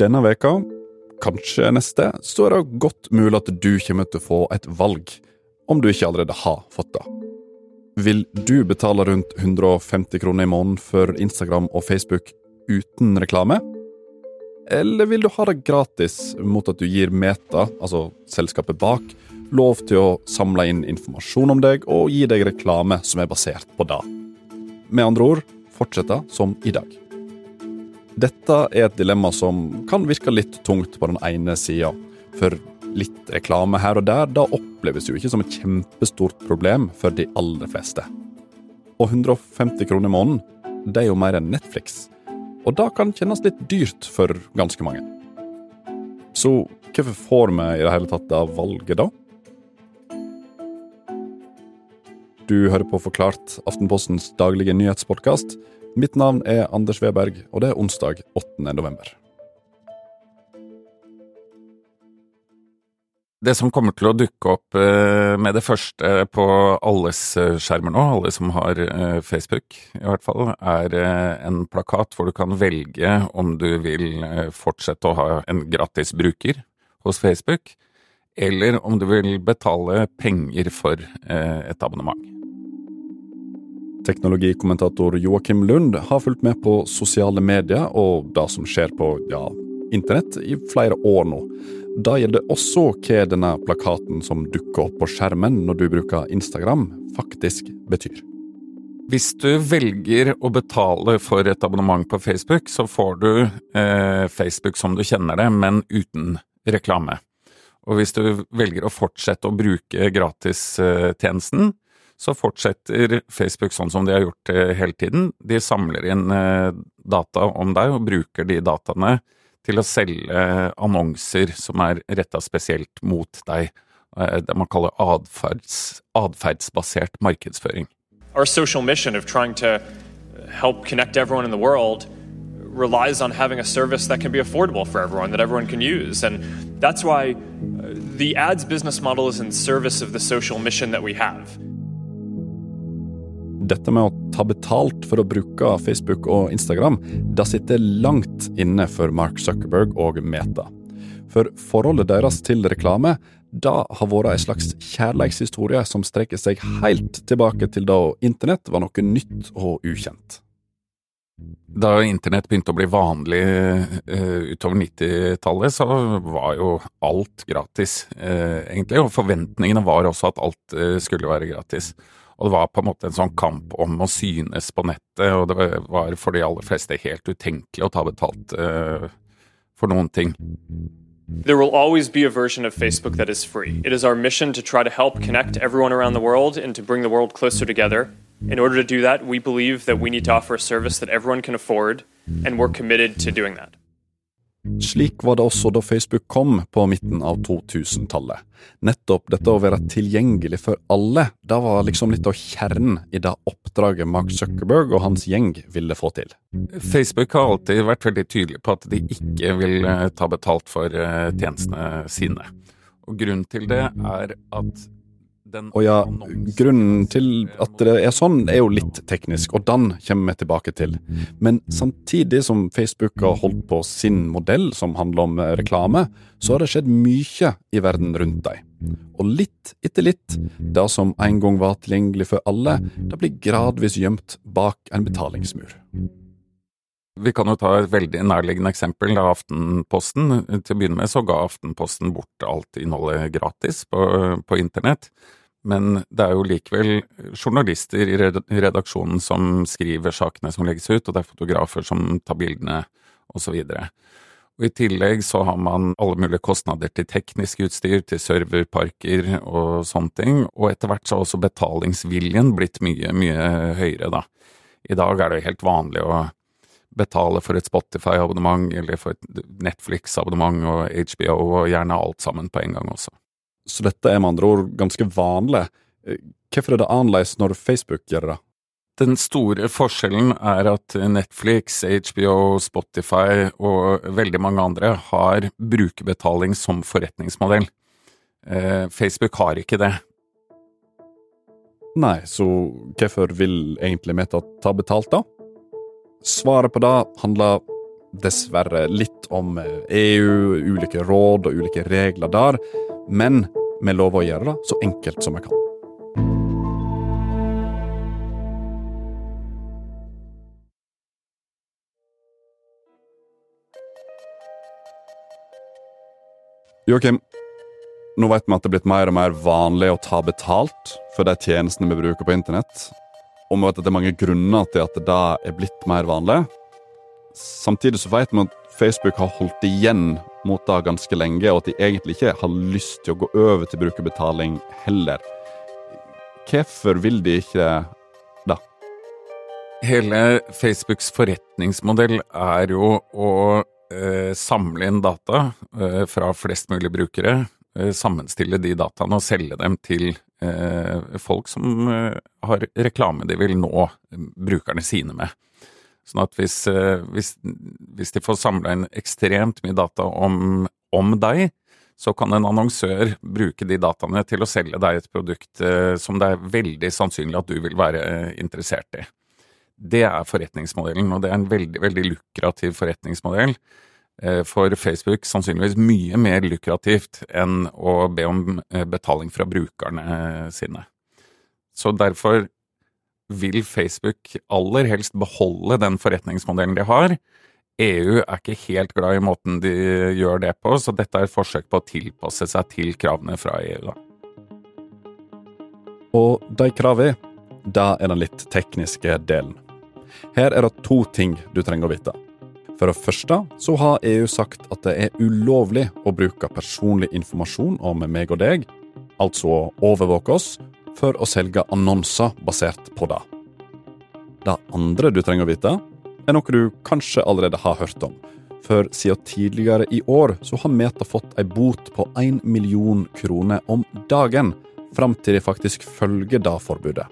Denne veka, kanskje neste, så er det godt mulig at du kommer til å få et valg, om du ikke allerede har fått det. Vil du betale rundt 150 kroner i måneden for Instagram og Facebook uten reklame? Eller vil du ha det gratis mot at du gir Meta, altså selskapet bak, lov til å samle inn informasjon om deg og gi deg reklame som er basert på det? Med andre ord fortsette som i dag. Dette er et dilemma som kan virke litt tungt på den ene sida, for litt reklame her og der, da oppleves jo ikke som et kjempestort problem for de aller fleste. Og 150 kroner i måneden, det er jo mer enn Netflix. Og det kan kjennes litt dyrt for ganske mange. Så hvorfor får vi i det hele tatt det valget, da? Du hører på Forklart, Aftenpostens daglige nyhetspodkast. Mitt navn er Anders Weberg, og det er onsdag 8. november. Det som kommer til å dukke opp eh, med det første på alles eh, skjermer nå, alle som har eh, Facebook i hvert fall, er en plakat hvor du kan velge om du vil fortsette å ha en gratis bruker hos Facebook, eller om du vil betale penger for et abonnement. Teknologikommentator Joakim Lund har fulgt med på sosiale medier og det som skjer på ja, internett i flere år nå. Da gjelder også hva denne plakaten som dukker opp på skjermen når du bruker Instagram, faktisk betyr. Hvis du velger å betale for et abonnement på Facebook, så får du eh, Facebook som du kjenner det, men uten reklame. Og hvis du velger å fortsette å bruke gratistjenesten, så fortsetter Facebook sånn som de har gjort det hele tiden. De samler inn eh, data om deg og bruker de dataene til å selge annonser som er retta spesielt mot deg. Eh, det man kaller adferds, adferdsbasert markedsføring. Our social mission of trying to help connect everyone in the world relies on having a service that can be affordable for everyone, that everyone can use. And that's why uh, the ads business model is in service of the social mission that we have. Dette med å ta betalt for å bruke Facebook og Instagram, det sitter langt inne for Mark Zuckerberg og Meta. For forholdet deres til reklame da har vært ei slags kjærleikshistorie som strekker seg helt tilbake til da internett var noe nytt og ukjent. Da internett begynte å bli vanlig uh, utover 90-tallet, så var jo alt gratis, uh, egentlig. Og forventningene var også at alt uh, skulle være gratis. Og det var på en måte en sånn kamp om å synes på nettet, og det var for de aller fleste helt utenkelig å ta betalt uh, for noen ting. There will always be a version of Facebook that is free. It is our mission to try to help connect everyone around the world and to bring the world closer together. In order to do that, we believe that we need to offer a service that everyone can afford, and we're committed to doing that. Slik var det også da Facebook kom på midten av 2000-tallet. Nettopp dette å være tilgjengelig for alle, det var liksom litt av kjernen i det oppdraget Mark Zuckerberg og hans gjeng ville få til. Facebook har alltid vært veldig tydelig på at de ikke vil eh, ta betalt for eh, tjenestene sine. Og grunnen til det er at og ja, grunnen til at det er sånn, er jo litt teknisk, og den kommer vi tilbake til. Men samtidig som Facebook har holdt på sin modell, som handler om reklame, så har det skjedd mye i verden rundt dem. Og litt etter litt, det som en gang var tilgjengelig for alle, det blir gradvis gjemt bak en betalingsmur. Vi kan jo ta et veldig nærliggende eksempel av Aftenposten. Til å begynne med så ga Aftenposten bort alt innholdet gratis på, på internett. Men det er jo likevel journalister i redaksjonen som skriver sakene som legges ut, og det er fotografer som tar bildene, osv. Og I tillegg så har man alle mulige kostnader til teknisk utstyr, til serverparker og sånne ting, og etter hvert så har også betalingsviljen blitt mye, mye høyere, da. I dag er det jo helt vanlig å betale for et Spotify-abonnement eller for et Netflix-abonnement og HBO og gjerne alt sammen på en gang også. Så dette er med andre ord ganske vanlig. Eh, hvorfor er det annerledes når Facebook gjør det? Den store forskjellen er at Netflix, HBO, Spotify og veldig mange andre har brukerbetaling som forretningsmodell. Eh, Facebook har ikke det. Nei, så hvorfor vil egentlig Meta ta betalt, da? Svaret på det handler dessverre litt om EU, ulike råd og ulike regler der, men vi lover å gjøre det så enkelt som vi kan. Joakim, nå vet vi at det er blitt mer og mer vanlig å ta betalt for de tjenestene vi bruker på internett. Og vi vet at det er mange grunner til at det da er blitt mer vanlig. Samtidig så vet vi at Facebook har holdt igjen mot det ganske lenge, og at de egentlig ikke har lyst til å gå over til brukerbetaling heller. Hvorfor vil de ikke det? Hele Facebooks forretningsmodell er jo å eh, samle inn data eh, fra flest mulig brukere, eh, sammenstille de dataene og selge dem til eh, folk som eh, har reklame de vil nå brukerne sine med. Sånn at hvis, eh, hvis, hvis de får samla inn ekstremt mye data om, om, deg, så kan en annonsør bruke de dataene til å selge deg et produkt som det er veldig sannsynlig at du vil være interessert i. Det er forretningsmodellen, og det er en veldig, veldig lukrativ forretningsmodell. Eh, for Facebook sannsynligvis mye mer lukrativt enn å be om eh, betaling fra brukerne sine. Så derfor vil Facebook aller helst beholde den forretningsmodellen de har. EU er ikke helt glad i måten de gjør det på, så dette er et forsøk på å tilpasse seg til kravene fra EU. Og de kravene, da er den litt tekniske delen. Her er det to ting du trenger å vite. For det første så har EU sagt at det er ulovlig å bruke personlig informasjon om meg og deg, altså overvåke oss, for å selge annonser basert på det. Det andre du trenger å vite, er noe du kanskje allerede har hørt om. For siden tidligere i år så har Meta fått ei bot på én million kroner om dagen, fram til de faktisk følger det forbudet.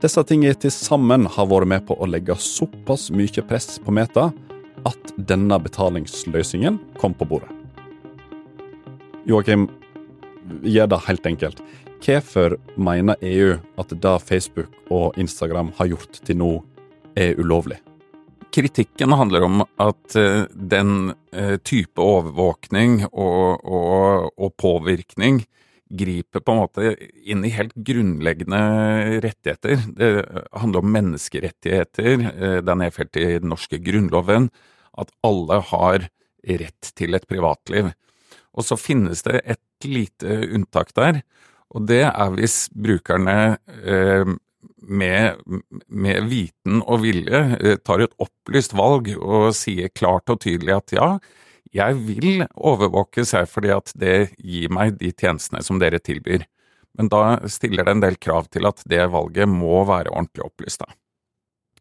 Disse tingene til sammen har vært med på å legge såpass mye press på Meta at denne betalingsløsningen kom på bordet. Joakim, gjør det helt enkelt. Hvorfor mener EU at det Facebook og Instagram har gjort til nå, er ulovlig? Kritikken handler om at uh, den uh, type overvåkning og, og, og påvirkning griper på en måte inn i helt grunnleggende rettigheter. Det handler om menneskerettigheter, eh, det er nedfelt i den norske grunnloven, at alle har rett til et privatliv. Og så finnes det et lite unntak der, og det er hvis brukerne eh, med, med, viten og vilje eh, tar et opplyst valg og sier klart og tydelig at ja, jeg vil overvåkes her fordi at det gir meg de tjenestene som dere tilbyr. Men da stiller det en del krav til at det valget må være ordentlig opplyst, da.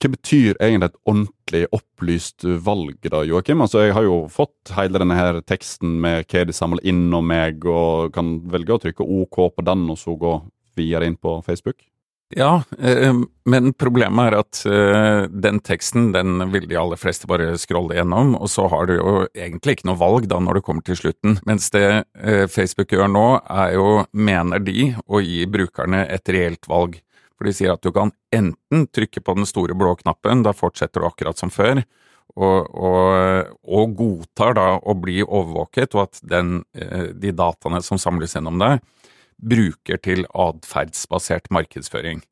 Hva betyr egentlig et ordentlig opplyst valg, da, Joakim? Altså, jeg har jo fått hele denne her teksten med hva de samler inn om meg, og kan velge å trykke OK på den, og så gå videre inn på Facebook? Ja, eh, men problemet er at eh, den teksten den vil de aller fleste bare scrolle gjennom, og så har du jo egentlig ikke noe valg da når du kommer til slutten. Mens det eh, Facebook gjør nå, er jo, mener de, å gi brukerne et reelt valg. For de sier at du kan enten trykke på den store blå knappen, da fortsetter du akkurat som før, og, og, og godtar da å bli overvåket, og at den, de dataene som samles gjennom deg, bruker til atferdsbasert markedsføring.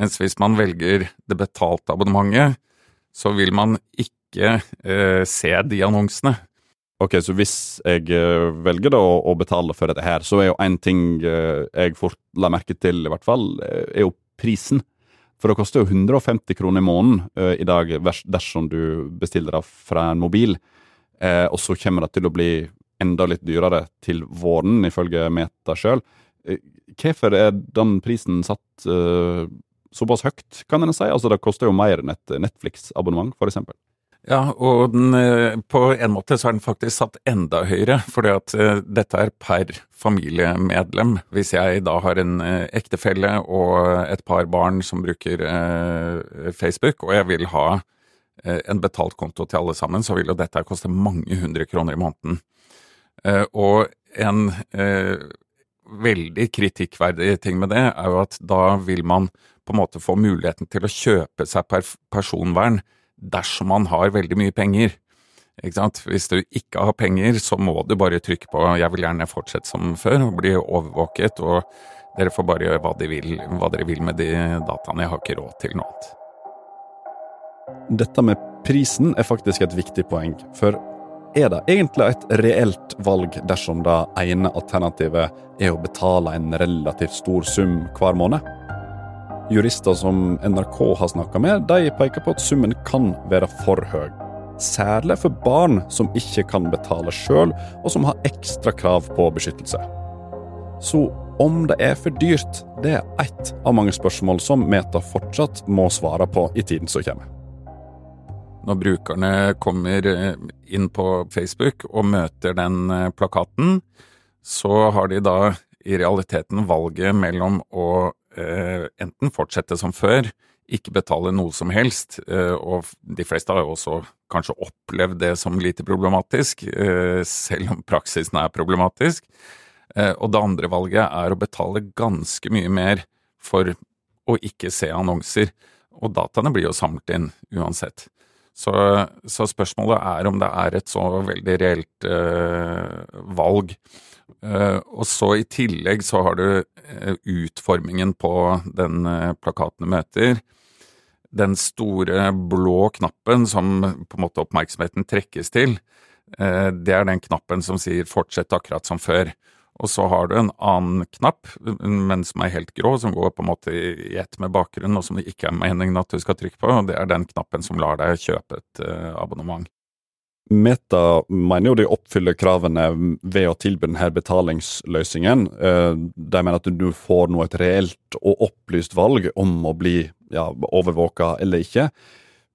Mens hvis man velger det betalte abonnementet, så vil man ikke eh, se de annonsene. Ok, så hvis jeg eh, velger da å, betale for dette her, så er jo én ting eh, jeg fort la merke til, i hvert fall, eh, er jo prisen. For det koster jo 150 kroner i måneden uh, i dag dersom du bestiller det fra en mobil. Uh, og så kommer det til å bli enda litt dyrere til våren, ifølge Meta sjøl. Eh, hvorfor er den prisen satt såpass høyt, kan en si? Altså, det koster jo mer enn et Netflix-abonnement, f.eks. Ja, og den, eh, på en måte så er den faktisk satt enda høyere, fordi at uh, dette er per familiemedlem. Hvis jeg da har en uh, ektefelle og et par barn som bruker Facebook, og jeg vil ha en betalt konto til alle sammen, så vil jo dette koste mange hundre kroner i måneden. og en veldig kritikkverdig ting med det, er jo at da vil man på en måte få muligheten til å kjøpe seg personvern dersom man har veldig mye penger. Hvis du ikke har penger, så må du bare trykke på 'jeg vil gjerne fortsette som før' og bli overvåket, og dere får bare gjøre hva, de vil, hva dere vil med de dataene, jeg har ikke råd til noe annet. Dette med prisen er faktisk et viktig poeng, for er det egentlig et reelt valg dersom det ene alternativet er å betale en relativt stor sum hver måned? Jurister som NRK har snakka med, de peker på at summen kan være for høy. Særlig for barn som ikke kan betale sjøl, og som har ekstra krav på beskyttelse. Så om det er for dyrt, det er ett av mange spørsmål som Meta fortsatt må svare på i tiden som kommer når brukerne kommer eh, inn på Facebook og møter den eh, plakaten, så har de da i realiteten valget mellom å enten fortsette som før, ikke betale noe som helst, eh, og de fleste har jo også kanskje opplevd det som lite problematisk, eh, selv om praksisen er problematisk. Eh, og det andre valget er å betale ganske mye mer for å ikke se annonser. Og dataene blir jo samlet inn uansett. Så, så, spørsmålet er om det er et så veldig reelt eh, valg. Eh, og så i tillegg så har du eh, utformingen på den plakaten du møter. Den store blå knappen som på en måte oppmerksomheten trekkes til, det er den knappen som sier 'fortsett akkurat som før'. Og så har du en annen knapp, men som er helt grå, som går på en måte i ett med bakgrunnen, og som det ikke er meningen at du skal trykke på, og det er den knappen som lar deg kjøpe et uh, abonnement. Meta mener jo de oppfyller kravene ved å tilby denne betalingsløsningen. Eh, de mener at du får nå et reelt og opplyst valg om å bli ja, overvåka eller ikke.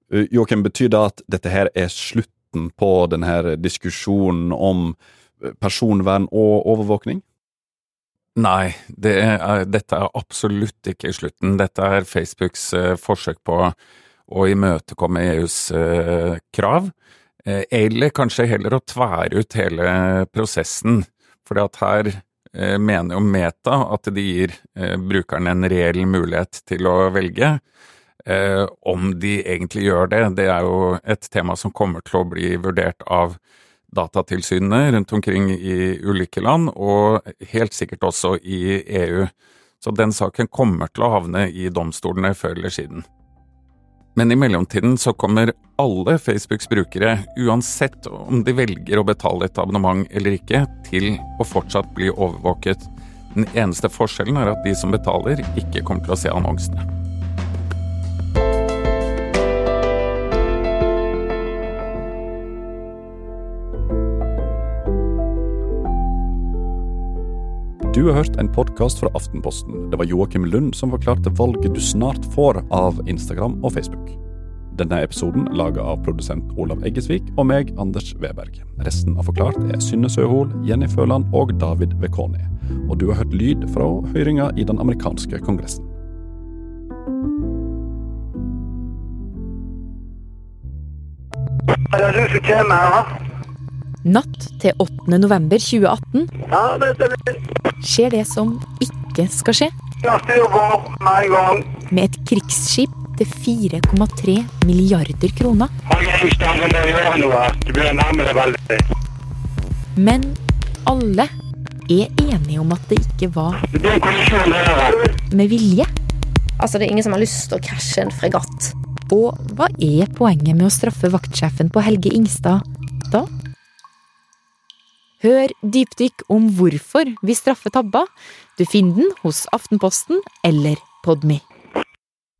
Eh, Joakim, betyr det at dette her er slutten på denne diskusjonen om personvern og overvåkning? Nei, det er, dette er absolutt ikke slutten. Dette er Facebooks uh, forsøk på å imøtekomme EUs uh, krav, eller kanskje heller å tvære ut hele prosessen. For her mener jo Meta at de gir brukerne en reell mulighet til å velge. om de egentlig gjør det, det er jo et tema som kommer til å bli vurdert av datatilsynene rundt omkring i ulike land, og helt sikkert også i EU. Så den saken kommer til å havne i domstolene før eller siden. Men i mellomtiden så kommer alle Facebooks brukere, uansett om de velger å betale et abonnement eller ikke, til å fortsatt bli overvåket. Den eneste forskjellen er at de som betaler, ikke kommer til å se annonsene. Du har hørt en podkast fra Aftenposten. Det var Joakim Lund som forklarte valget du snart får av Instagram og Facebook. Denne episoden laga av produsent Olav Eggesvik og meg, Anders Weberg. Resten av Forklart er Synne Søhol, Jenny Føland og David Vekoni. Og du har hørt lyd fra høringa i den amerikanske kongressen. Er det du som kommer her? Natt til 8. november 2018 Ja, det stemmer. skjer det som ikke skal skje. Med et krigsskip til 4,3 milliarder kroner. Men alle er enige om at det ikke var med vilje. Altså, det er ingen som har lyst til å krasje en fregatt. Og hva er poenget med å straffe vaktsjefen på Helge Ingstad? Hør dypdykk om hvorfor vi straffer tabba. Du finner den hos Aftenposten eller Podmy.